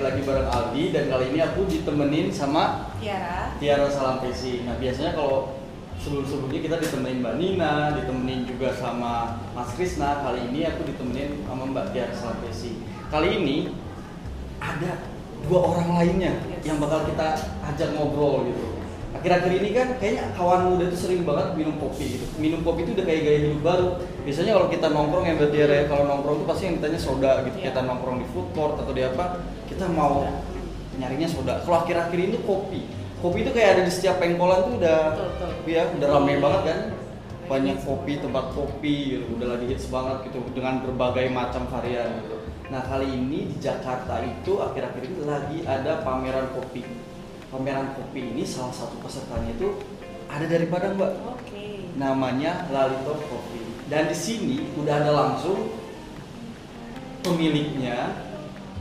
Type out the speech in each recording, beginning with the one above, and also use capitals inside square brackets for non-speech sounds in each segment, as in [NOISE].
lagi bareng Aldi dan kali ini aku ditemenin sama Tiara. Tiara Salampesi. Nah biasanya kalau sebelum-sebelumnya kita ditemenin Mbak Nina, ditemenin juga sama Mas Krisna. Kali ini aku ditemenin sama Mbak Tiara Salampesi. Kali ini ada dua orang lainnya Yes. yang bakal kita ajak ngobrol gitu. Akhir-akhir ini kan kayaknya kawan muda itu sering banget minum kopi gitu. Minum kopi itu udah kayak gaya hidup baru. Biasanya kalau kita nongkrong ya Mbak Tiara ya, kalau nongkrong tuh pasti yang ditanya soda gitu. Iya. Kita nongkrong di food court atau di apa, kita mau nyarinya soda. Kalau akhir-akhir ini kopi. Kopi itu kayak ada di setiap pengkolan tuh udah Betul, betul. ya udah ramai banget kan. Banyak kopi, tempat kopi gitu, udah lagi hits banget gitu dengan berbagai macam varian gitu. Nah, kali ini di Jakarta itu akhir-akhir ini lagi ada pameran kopi. Pameran kopi ini salah satu pesertanya itu ada dari Padang, Mbak. Oke. Namanya Lalito Coffee. Dan di sini udah ada langsung pemiliknya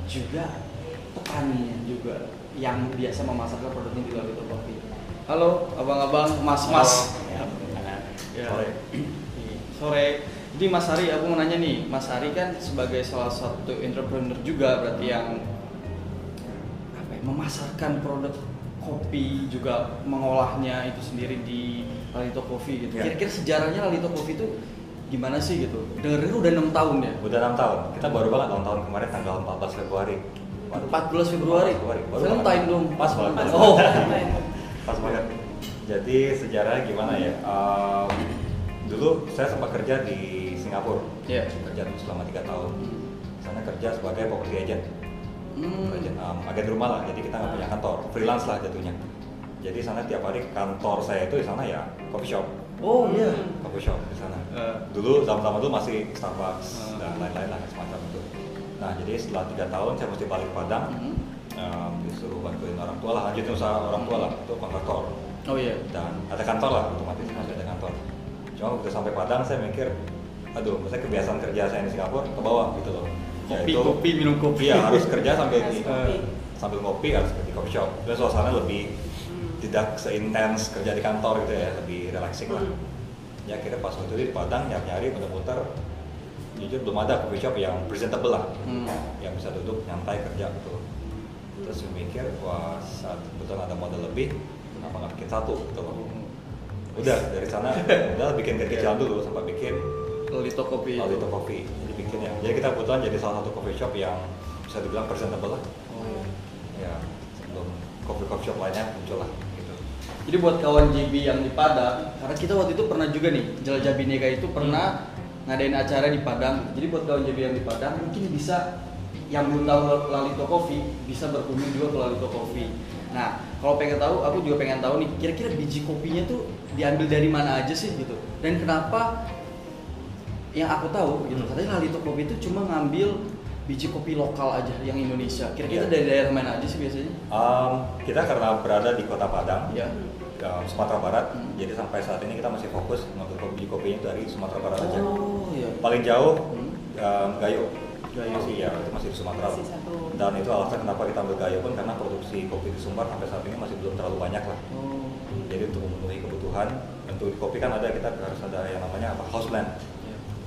juga petaninya juga yang biasa memasarkan produknya di Lalito Coffee. Halo, abang-abang, mas-mas. Ya, Ya. Sore. Sore. Jadi Mas Ari, aku mau nanya nih, Mas Ari kan sebagai salah satu entrepreneur juga berarti yang apa ya, memasarkan produk kopi juga mengolahnya itu sendiri di Lalito Coffee gitu. Ya. Kira-kira sejarahnya Lalito Coffee itu gimana sih gitu? Dengerin udah enam tahun ya. Udah 6 tahun. Kita baru banget ulang tahun kemarin tanggal 14 Februari. Baru. 14 Februari. Februari. Baru Valentine dong. Pas banget. Oh. Pas banget. Jadi sejarahnya gimana ya? Um, dulu saya sempat kerja di Singapura. Iya. Kerja selama 3 tahun. Sana kerja sebagai property agent. Hmm. Agent, um, agen rumah lah. Jadi kita nggak punya kantor, freelance lah jatuhnya. Jadi sana tiap hari kantor saya itu di sana ya coffee shop. Oh iya. coffee shop di sana. Eh. Dulu zaman-zaman dulu masih Starbucks Hmm. dan lain-lain lah semacam itu. Nah jadi setelah tiga tahun saya mesti balik Padang, Hmm. em, disuruh bantuin orang tua lah, lanjutin usaha orang tua lah, itu kontraktor. Oh iya. Dan ada kantor lah otomatis masih ada kantor. Cuma begitu sampai Padang saya mikir, aduh, saya kebiasaan kerja saya di Singapura ke bawah gitu loh. Kopi, Yaitu- kopi, minum kopi. Iya harus kerja sambil Harus di kopi. sambil ngopi harus di coffee shop. Dan suasana lebih Hmm. tidak seintens kerja di kantor gitu ya, lebih relaxing lah. Hmm. Ya akhirnya pas waktu itu di Padang nyari-nyari muter-muter jujur belum ada coffee shop yang presentable lah, Hmm. yang bisa duduk nyantai kerja gitu. Terus mikir wah saat kebetulan ada modal lebih, kenapa nggak bikin satu gitu loh. Udah dari sana [LAUGHS] udah bikin kecil-kecilan dulu sampai bikin Lalito Coffee. Lalito Coffee. Jadi bikin ya. Jadi kita kebetulan jadi salah satu coffee shop yang bisa dibilang presentable lah. Oh iya. Ya sebelum coffee coffee shop lainnya muncul lah gitu. Jadi buat kawan JB yang di Padang, karena kita waktu itu pernah juga nih, Jelajah Bineka itu pernah ngadain acara di Padang. Jadi buat kawan JB yang di Padang, mungkin bisa yang belum tahu Lalito Coffee bisa berkunjung juga ke Lalito Coffee. Nah, kalau pengen tahu, aku juga pengen tahu nih, kira-kira biji kopinya tuh diambil dari mana aja sih gitu? Dan kenapa yang aku tahu gitu, Hmm. katanya Lalito Coffee itu cuma ngambil biji kopi lokal aja yang Indonesia. Kira-kira Iya. dari daerah mana aja sih biasanya? Um, kita karena berada di kota Padang, Ya. um, Sumatera Barat, Hmm. jadi sampai saat ini kita masih fokus ngambil kopi kopinya dari Sumatera Barat aja. Oh iya. Paling jauh Hmm. um, Gayo. Gayo. Masih ya, itu masih di Sumatera. Masih satu. Dan itu alasan kenapa kita ambil Gayo pun karena produksi kopi di Sumbar sampai saat ini masih belum terlalu banyak lah. Oh. Jadi untuk memenuhi kebutuhan, untuk kopi kan ada kita harus ada yang namanya apa house blend.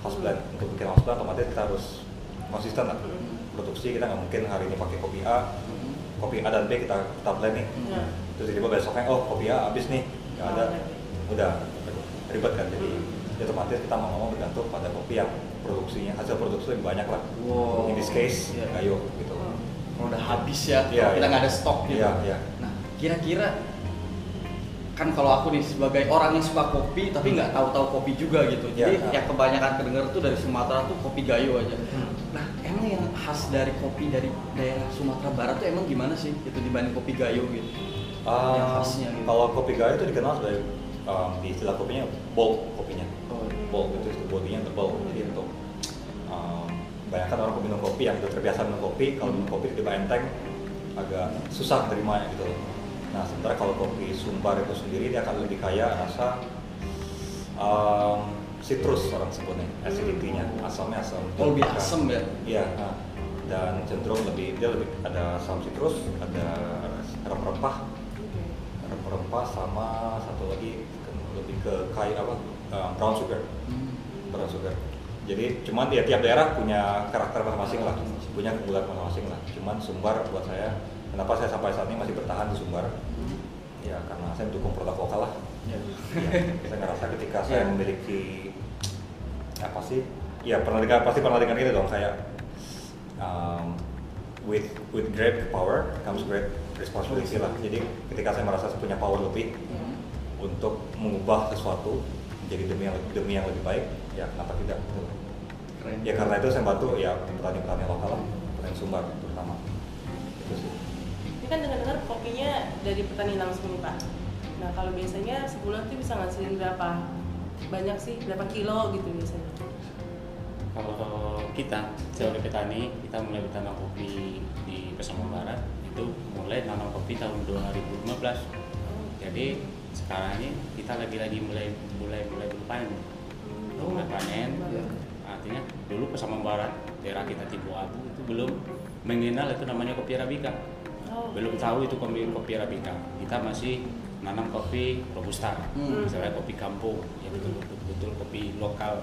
Iya. House blend untuk bikin house blend otomatis kita harus konsisten lah. Hmm. Produksi kita nggak mungkin hari ini pakai kopi A, Hmm. kopi A dan B kita kita blend nih. Ya. Terus tiba-tiba besoknya oh kopi A habis nih, nggak ada, Oh, udah ribet kan jadi ya otomatis kita mau ngomong bergantung pada kopi yang produksinya hasil produksi lebih banyak lah. Wow. In this case Iya. Gayo gitu. Kalau udah habis ya, Iya, kalau kita iya. nggak ada stok gitu. Iya, iya. Nah, kira-kira kan kalau aku nih sebagai orang yang suka kopi tapi nggak tahu-tahu kopi juga gitu. Jadi Iya. yang kebanyakan kedenger tuh dari Sumatera tuh kopi gayo aja. Hmm. Nah, emang yang khas dari kopi dari daerah Sumatera Barat tuh emang gimana sih itu dibanding kopi gayo gitu? yang Um, khasnya gitu. Kalau kopi Gayo itu dikenal sebagai um, di istilah kopinya bold kopinya. Oh, Bold itu itu bodinya tebal. Jadi untuk um, banyakkan orang peminum kopi yang sudah terbiasa minum kopi, kalau minum kopi tiba enteng agak susah terimanya gitu loh. Nah sementara kalau kopi Sumbar itu sendiri dia akan lebih kaya rasa um, citrus orang sebutnya, acidity-nya, asamnya asam. Oh, lebih asam ya? Iya. nah. dan cenderung lebih dia lebih ada asam citrus, ada rempah-rempah, rempah-rempah sama satu lagi lebih ke kayu apa uh, brown sugar Hmm. brown sugar Jadi cuman ya tiap daerah punya karakter masing-masing lah, punya keunggulan masing-masing lah. Cuman Sumbar buat saya, kenapa saya sampai saat ini masih bertahan di Sumbar? Ya karena saya mendukung produk lokal lah. Ya. Ya, saya ngerasa ketika saya Ya. memiliki apa sih? Ya pernah dengar pasti pernah dengar gitu dong kayak um, with with great power comes great responsibility lah. Jadi ketika saya merasa saya punya power lebih Hmm. untuk mengubah sesuatu menjadi demi yang demi yang lebih baik, ya kenapa tidak? Keren. Ya karena itu saya bantu ya petani-petani lokal lah, petani Sumbar terutama. Kan dengar-dengar kopinya dari petani langsung nih Pak. Nah kalau biasanya sebulan tuh bisa ngasilin berapa banyak sih, berapa kilo gitu biasanya? Kalau kita sebagai petani, kita mulai bertanam kopi di Pesamuan Barat itu mulai nanam kopi tahun 2015. Jadi sekarang ini kita lagi-lagi mulai mulai mulai berpanen. Oh. Mulai panen. Iya. Artinya dulu Pesamuan Barat daerah kita Timbu Abu itu belum mengenal itu namanya kopi arabica. Oh. Belum tahu itu kopi kopi arabica. Kita masih nanam kopi robusta, Hmm. misalnya kopi kampung, yang betul-betul betul kopi lokal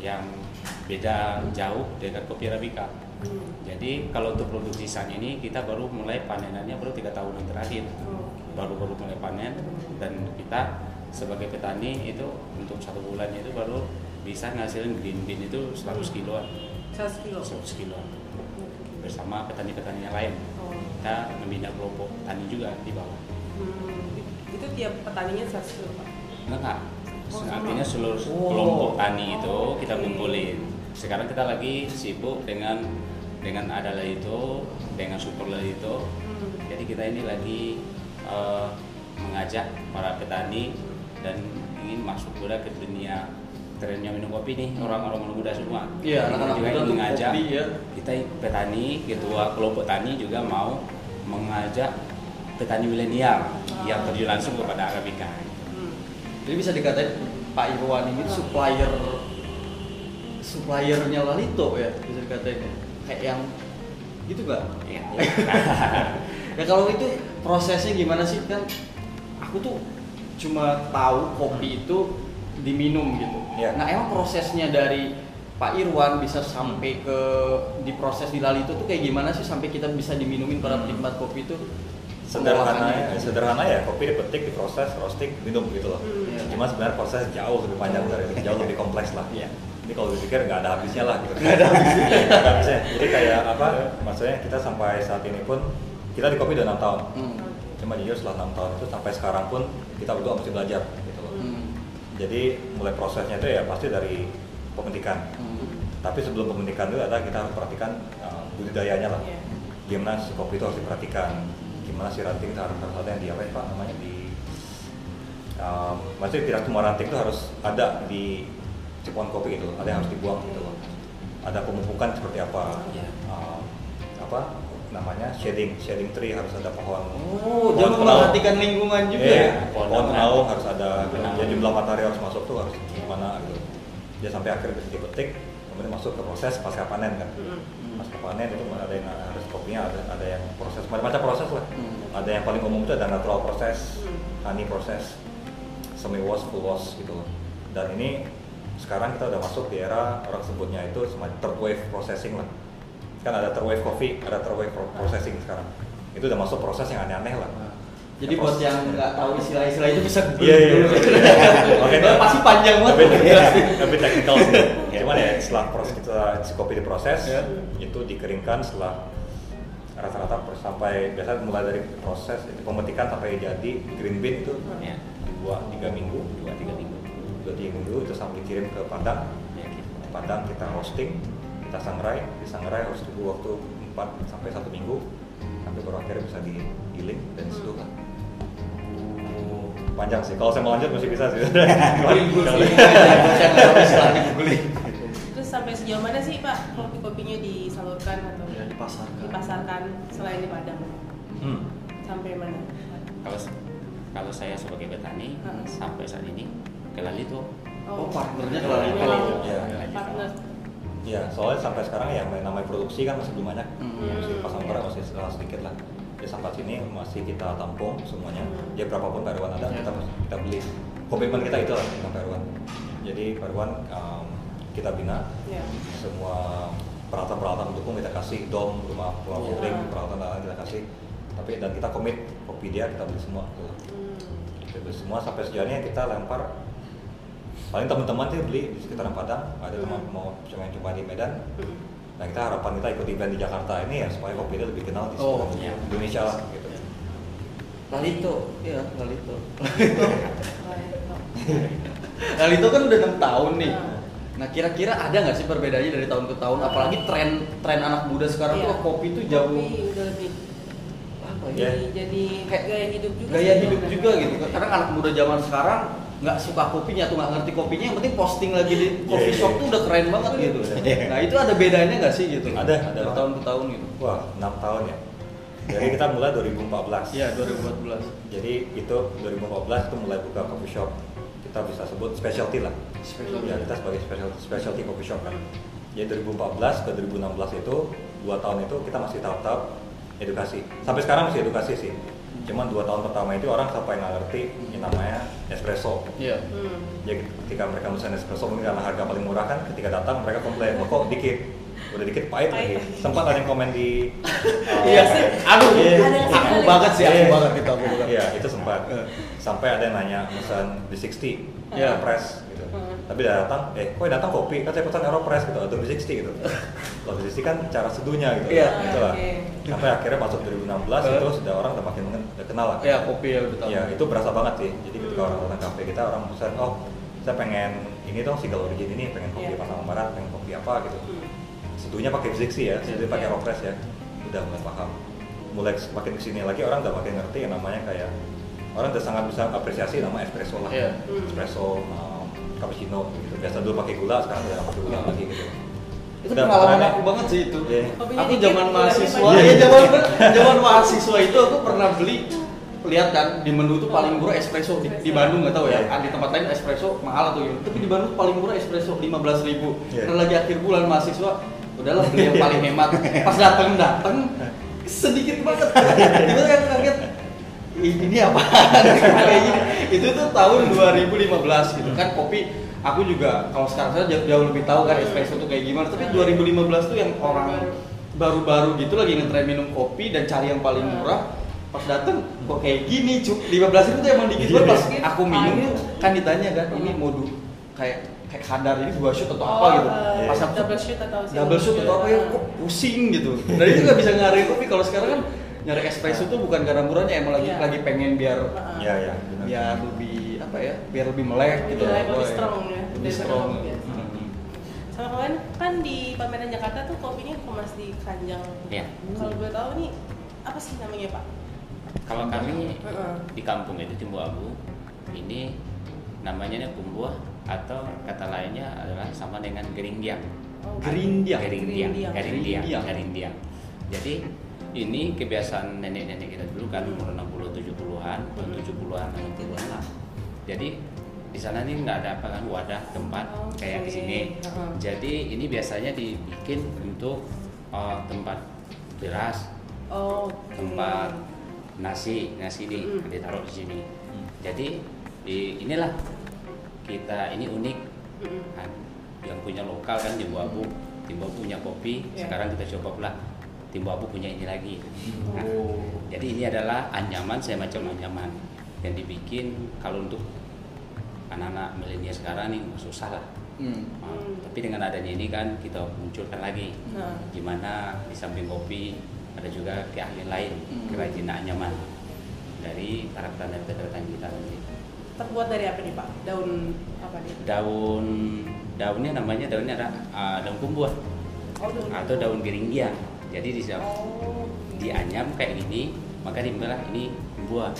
yang beda jauh dengan kopi arabica. Hmm. Jadi kalau untuk produksi saat ini kita baru mulai panenannya baru tiga tahunan terakhir, Oh. baru-baru mulai panen dan kita sebagai petani itu untuk satu bulan itu baru bisa ngasilin green bean itu 100 kiloan, 100 kilo. 100 kiloan bersama petani-petani yang lain. Kita membina kelompok tani juga di bawah. Hmm. Itu tiap petaninya 100 kilo Pak. Enggak. Oh. Artinya seluruh Oh. kelompok tani itu kita kumpulin. Sekarang kita lagi sibuk dengan dengan adalah itu, dengan super itu. Hmm. Jadi kita ini lagi eh, mengajak para petani dan ingin masuk juga ke dunia trennya minum kopi nih orang-orang muda semua. Iya, anak-anak juga muda ingin mengajak kopi ya. kita petani ketua kelompok tani juga mau mengajak petani milenial yang terjun langsung kepada arabica. Hmm. Jadi bisa dikatain Pak Irwan ini supplier suppliernya Lalito ya bisa dikatain ya. kayak yang gitu gak? Iya. [LAUGHS] Ya kalau itu prosesnya gimana sih kan aku tuh cuma tahu kopi itu diminum gitu. Iya. Nah emang prosesnya dari Pak Irwan bisa sampai ke diproses di Lalito tuh kayak gimana sih sampai kita bisa diminumin para penikmat kopi itu? Sederhana, Pengolahannya. sederhana ya kopi dipetik, diproses, roasting, minum gitu loh. Hmm. Iya. Cuma sebenarnya proses jauh lebih panjang dari itu, [LAUGHS] jauh lebih kompleks lah. Iya. Ini kalau dipikir nggak ada habisnya lah gitu. Nggak ada habisnya. [LAUGHS] Nggak ada habisnya. Jadi kayak apa? Maksudnya kita sampai saat ini pun kita di kopi udah enam tahun. Hmm. Cuma jujur setelah enam tahun itu sampai sekarang pun kita berdua masih belajar gitu. Hmm. Jadi mulai prosesnya itu ya pasti dari pemetikan. Hmm. Tapi sebelum pemetikan itu adalah kita harus perhatikan uh, budidayanya lah. Iya. Gimana si kopi itu harus diperhatikan. Gimana si ranting itu harus ada yang di apa ya pak namanya di um, maksudnya tidak semua ranting itu harus ada di cipuan kopi itu. Ada yang harus dibuang gitu loh. Ada pemupukan seperti apa. Iya. Um, apa namanya shading shading tree harus ada pohon Oh, pohon jangan penaung. memperhatikan lingkungan juga Iya, ya. pohon Pohon harus ada gitu. Jadi jumlah matahari harus masuk tuh harus gimana gitu. Dia sampai akhirnya bisa dipetik, kemudian masuk ke proses pasca panen kan. Hmm. Pasca panen itu ada yang harus kopinya ada ada yang proses macam-macam proses lah. Hmm. Ada yang paling umum itu ada natural proses, Hmm. honey proses, semi wash, full wash gitu. Dan ini sekarang kita udah masuk di era orang sebutnya itu semacam third wave processing lah. Kan ada third wave coffee, ada third wave pro- processing sekarang. Itu udah masuk proses yang aneh-aneh lah. Nah, Jadi Ya, buat yang nggak tahu istilah-istilah itu bisa googling Iya, iya, dulu. iya. [LAUGHS] Oke, Soalnya pasti panjang banget. tapi tapi teknikal sih. Cuman ya setelah proses kita si kopi diproses, Ya. itu dikeringkan setelah rata-rata sampai biasa mulai dari proses itu pemetikan sampai jadi green bean itu Ya. dua tiga minggu Dua tiga minggu. dua tiga minggu itu sampai dikirim ke Padang Ya, gitu. Padang kita roasting kita sangrai di sangrai harus tunggu waktu 4 sampai satu minggu sampai baru akhirnya bisa digiling dan di situ lah panjang sih kalau saya mau lanjut masih bisa sih. Terus sampai sejauh mana sih Pak kopi-kopinya disalurkan atau Ya, dipasarkan. dipasarkan selain di Padang? Hmm. Sampai mana? Kalau kalau saya sebagai petani Hmm. sampai saat ini ke Lalito. Oh, partnernya ke Lalito. Oh, Iya. Partner. Ya, soalnya sampai sekarang ya namanya produksi kan masih belum banyak. Hmm. Masih pasang berat masih sedikit, sedikit lah. Ya sampai sini masih kita tampung semuanya. Ya berapapun Pak Irwan ada Ya. kita kita beli. Komitmen kita itu lah dengan Pak Irwan. Jadi Pak Irwan um, kita bina semua peralatan-peralatan pendukung kita kasih dom rumah Iya. bowling peralatan lain kita kasih tapi dan kita komit kopi dia kita beli semua tuh Hmm. kita beli semua sampai sejauh ini kita lempar paling teman-teman sih beli di sekitaran Padang ada teman Hmm. mau cuma cuma di Medan Hmm. nah kita harapan kita ikut event di Jakarta ini ya supaya kopi dia lebih kenal di Oh, seluruh iya. Indonesia lah gitu Lalito, iya Lalito. Wah, Lalito kan udah enam tahun nih. Nah. Nah kira-kira ada nggak sih perbedaannya dari tahun ke tahun? Apalagi tren tren anak muda sekarang Iya. tuh kopi tuh jauh Kopi udah lebih apa Ya. jadi, jadi Kayak gaya hidup juga gaya hidup juga gitu. Karena anak muda zaman sekarang nggak suka kopinya tuh nggak ngerti kopinya yang penting posting lagi di coffee Iya, shop iya. tuh udah keren banget gitu. Iya. Nah itu ada bedanya nggak sih gitu? Ada, ada dari tahun ke tahun gitu. wah 6 tahun ya jadi kita mulai 2014 Iya 2014. jadi itu 2014 itu mulai buka coffee shop kita bisa sebut specialty lah Specialty. ya kita sebagai specialty, specialty coffee shop kan jadi 2014 ke 2016 itu dua tahun itu kita masih tahap-tahap edukasi sampai sekarang masih edukasi sih cuman dua tahun pertama itu orang sampai nggak ngerti yang namanya espresso Iya. Hmm. ya ketika mereka pesan espresso mungkin karena harga paling murah kan ketika datang mereka komplain "Oh, kok dikit udah dikit pahit lagi sempat ada yang komen di uh, [LAUGHS] Iya. Aduh, Iya. Ada yang aku sekali. banget sih, aku Iya. banget itu aku banget. Iya, itu sempat. Sampai ada yang nanya pesan di 60 Iya. Aeropress gitu. Hmm. Tapi datang, eh kok yang datang kopi? Kan saya pesan Aeropress gitu, atau di 60 gitu. [LAUGHS] Kalau di 60 kan cara seduhnya gitu. Iya. Gitu lah. Sampai akhirnya masuk 2016 Eh. itu sudah orang udah makin udah kenal lah. Iya kopi ya udah tahu. Iya, itu berasa banget sih. Jadi ketika Hmm. orang datang kafe kita, orang pesan, oh saya pengen ini dong Single Origin ini, pengen kopi Iya. Pasaman Barat, pengen kopi apa gitu. Seduhnya pakai Zixi ya, pakai Iya. Aeropress ya. Udah mulai paham. Mulai makin ke sini lagi orang udah makin ngerti yang namanya kayak orang udah sangat bisa apresiasi nama espresso lah. Iya. Hmm. Espresso, um, cappuccino gitu. Biasa dulu pakai gula, sekarang udah pakai gula lagi gitu. Itu Udah, pengalaman aku banget sih itu. Iya. Kopinya Aku zaman mahasiswa, ya [LAUGHS] zaman zaman mahasiswa itu aku pernah beli lihat kan di menu tuh paling murah espresso di, di Bandung nggak tahu ya Iya. di tempat lain espresso mahal atau gimana tapi di Bandung tuh paling murah espresso lima belas ribu Iya. Karena lagi akhir bulan mahasiswa udahlah beli yang paling hemat. Pas datang datang sedikit banget. Itu kan kaget. "Ih, ini apa? Kayak [LAUGHS] gini itu tuh tahun 2015 gitu kan kopi. Aku juga kalau sekarang saya jauh, jauh lebih tahu kan espresso tuh kayak gimana. Tapi 2015 tuh yang orang baru-baru gitu lagi ngetren minum kopi dan cari yang paling murah pas dateng kok kayak gini cuk? 15 ribu tuh emang dikit banget pas aku minum kan ditanya kan ini mau du kayak kayak kadar ini dua shoot atau apa Oh, gitu eh, pas aku double shoot atau double shoot atau apa ya shoot. kok pusing gitu dan itu nggak bisa ngarahin kopi kalau sekarang kan nyari espresso tuh bukan karena murahnya emang lagi Iya. lagi pengen biar. Iya, iya. benar. biar lebih apa ya biar lebih melek gitu Lebih melek, lebih strong ya, lebih strong biasa. Hmm. Sama kemarin kan di pameran Jakarta tuh kopinya kemas di keranjang. Iya. Kalau boleh tahu nih apa sih namanya Pak? Kalau kami Heeh. di kampung itu Timbu Abu, ini namanya kumbuah atau kata lainnya adalah sama dengan gerindiang. Oh, Gerindiang. Gerindiang, Gerindiang. gerindiang. Jadi ini kebiasaan nenek-nenek kita dulu kan umur 60 70-an, Hmm. 70-an, 60-an lah. Jadi di sana nih nggak ada apa kan wadah tempat Oke. kayak di sini. Jadi ini biasanya dibikin untuk uh, tempat beras, Oh, oke. tempat nasi nasi di Mm. ditaruh di sini Hmm. jadi di, inilah kita ini unik kan yang punya lokal kan Timbu Abu Timbu Abu punya kopi Iya. sekarang kita coba pula Timbu Abu punya ini lagi Nah, Oh. jadi ini adalah anyaman semacam anyaman yang dibikin kalau untuk anak-anak milenial sekarang nih susah lah Hmm. Nah, Hmm. tapi dengan adanya ini kan kita munculkan lagi Nah. gimana di samping kopi ada juga keahlian lain Hmm. kerajinan nyaman dari para petani-petani kita nanti. Terbuat dari apa nih Pak? Daun apa nih? Daun daunnya namanya daunnya ada ah, daun kumbuah Oh, daun. atau daun geringgiang. Jadi di Oh. dianyam kayak gini maka dibilang ini kumbuah.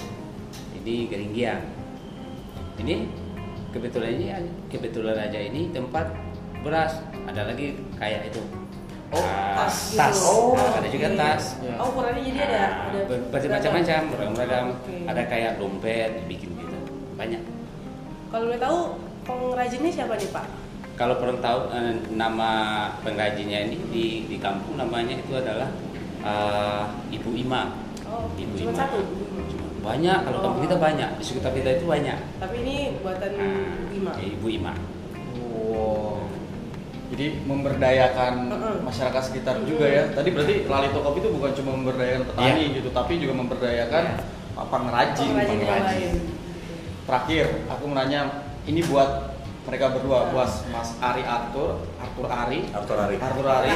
Ini geringgiang. Ini kebetulan ini kebetulan aja ini tempat beras. Ada lagi kayak itu. Oh, Ah, tas gitu. tas. Oh, Nah, ada juga tas. Oh, ukurannya jadi ada Nah, ada ber- bermacam-macam, beragam-ragam. Oke. Ada kayak dompet gitu. Banyak. Kalau boleh tahu pengrajinnya siapa nih Pak? Kalau perlu tahu eh, nama pengrajinnya ini di di kampung namanya itu adalah eh, Ibu Ima. Oh, Ibu cuma Ima. satu. Banyak kalau kampung Oh. kita banyak di sekitar kita itu banyak. Tapi ini buatan Nah. Ibu Ima. Wow. Jadi memberdayakan masyarakat sekitar juga ya. Tadi berarti Lalito Kopi itu bukan cuma memberdayakan petani gitu, tapi juga memberdayakan apa pengrajin. Pengrajin yang pengrajin. Terakhir, aku mau nanya ini buat mereka berdua, buat Mas Ari Arthur, Arthur Ari, Arthur Ari. Arthur Ari,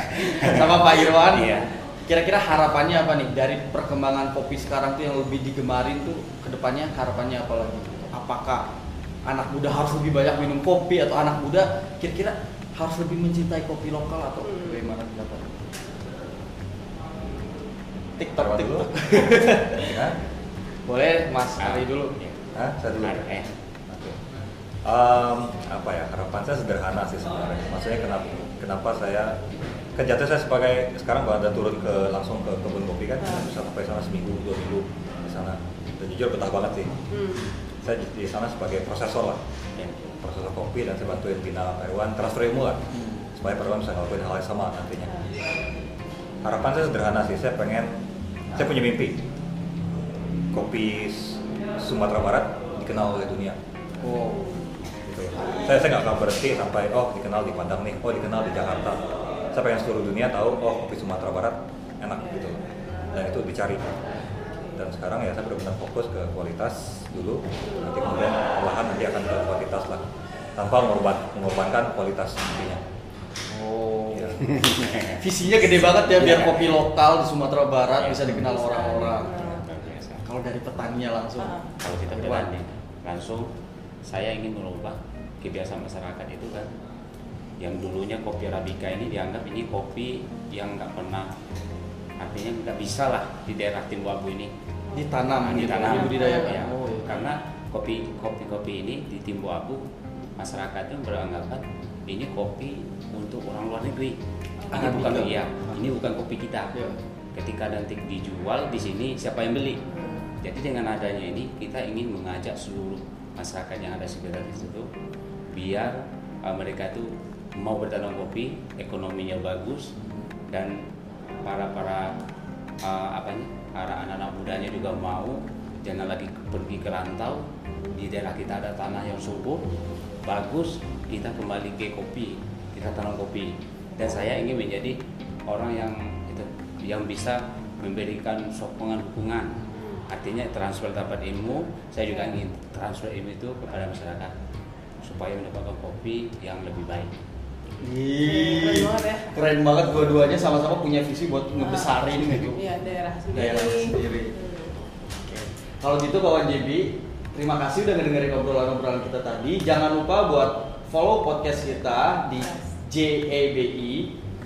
[LAUGHS] sama Pak Irwan. Iya. Kira-kira harapannya apa nih dari perkembangan kopi sekarang tuh yang lebih digemarin tuh ke depannya harapannya apa lagi? Apakah anak muda harus lebih banyak minum kopi atau anak muda kira-kira harus lebih mencintai kopi lokal atau Hmm. bagaimana pendapat? TikTok. TikTok. [LAUGHS] Ya? Boleh Mas Ari dulu. iya. Hah? Saya dulu. Ari, eh. Oke. Em, apa ya harapan saya sederhana sih sebenarnya. Maksudnya kenapa kenapa saya kan jatuh saya sebagai sekarang kalau ada turun ke langsung ke kebun kopi kan Ah. bisa sampai sana seminggu dua minggu di sana dan jujur betah banget sih. Hmm. Saya di, sana sebagai prosesor lah, Ya. prosesor kopi dan saya bantuin bina Pak Irwan transfer ilmu lah supaya Pak Irwan bisa ngelakuin hal yang sama nantinya. Harapan saya sederhana sih, saya pengen saya punya mimpi kopi Sumatera Barat dikenal oleh dunia Oh. gitu. Saya saya nggak akan berhenti sampai oh dikenal di Padang nih, oh dikenal di Jakarta. Saya pengen seluruh dunia tahu oh kopi Sumatera Barat enak gitu. Dan itu dicari. Dan sekarang ya saya benar-benar fokus ke kualitas dulu. Nanti kemudian perlahan nanti akan ke kualitas lah. Tanpa mengorban, mengorbankan kualitas nantinya. Oh. Ya. [LAUGHS] Visinya gede banget ya biar Iya. kopi lokal di Sumatera Barat Iya. bisa dikenal orang-orang. Kalau dari petaninya langsung. Ah. Kalau kita berani langsung saya ingin merubah kebiasaan masyarakat itu kan yang dulunya kopi arabica ini dianggap ini kopi yang nggak pernah artinya nggak bisa lah di daerah Timbu Abu ini ditanam Nah, gitu, ditanam. dibudidayakan. Ya, Oh, iya. karena kopi kopi kopi ini di Timbu Abu masyarakat itu beranggapan ini kopi untuk orang luar negeri ini Arabica. bukan iya ini bukan kopi kita Iya. ketika nanti dijual di sini siapa yang beli jadi dengan adanya ini kita ingin mengajak seluruh masyarakat yang ada sekitar di situ biar uh, mereka itu mau bertanam kopi ekonominya bagus dan para para uh, apa nih para anak-anak mudanya juga mau jangan lagi pergi ke rantau. Di daerah kita ada tanah yang subur bagus kita kembali ke kopi kita tanam kopi. Dan saya ingin menjadi orang yang itu yang bisa memberikan sokongan dukungan artinya transfer dapat ilmu saya juga ingin transfer ilmu itu kepada masyarakat supaya mendapatkan kopi yang lebih baik Ih, Keren banget ya. Keren banget dua-duanya sama-sama punya visi buat ngebesarin gitu. Iya, daerah sendiri. Daerah sendiri. Oke. Kalau gitu kawan JB, terima kasih udah ngedengerin obrolan-obrolan kita tadi. Jangan lupa buat follow podcast kita di JEBI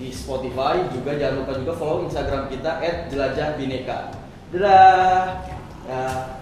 di Spotify. Juga jangan lupa juga follow Instagram kita @jelajahbineka. Dadah. Ya.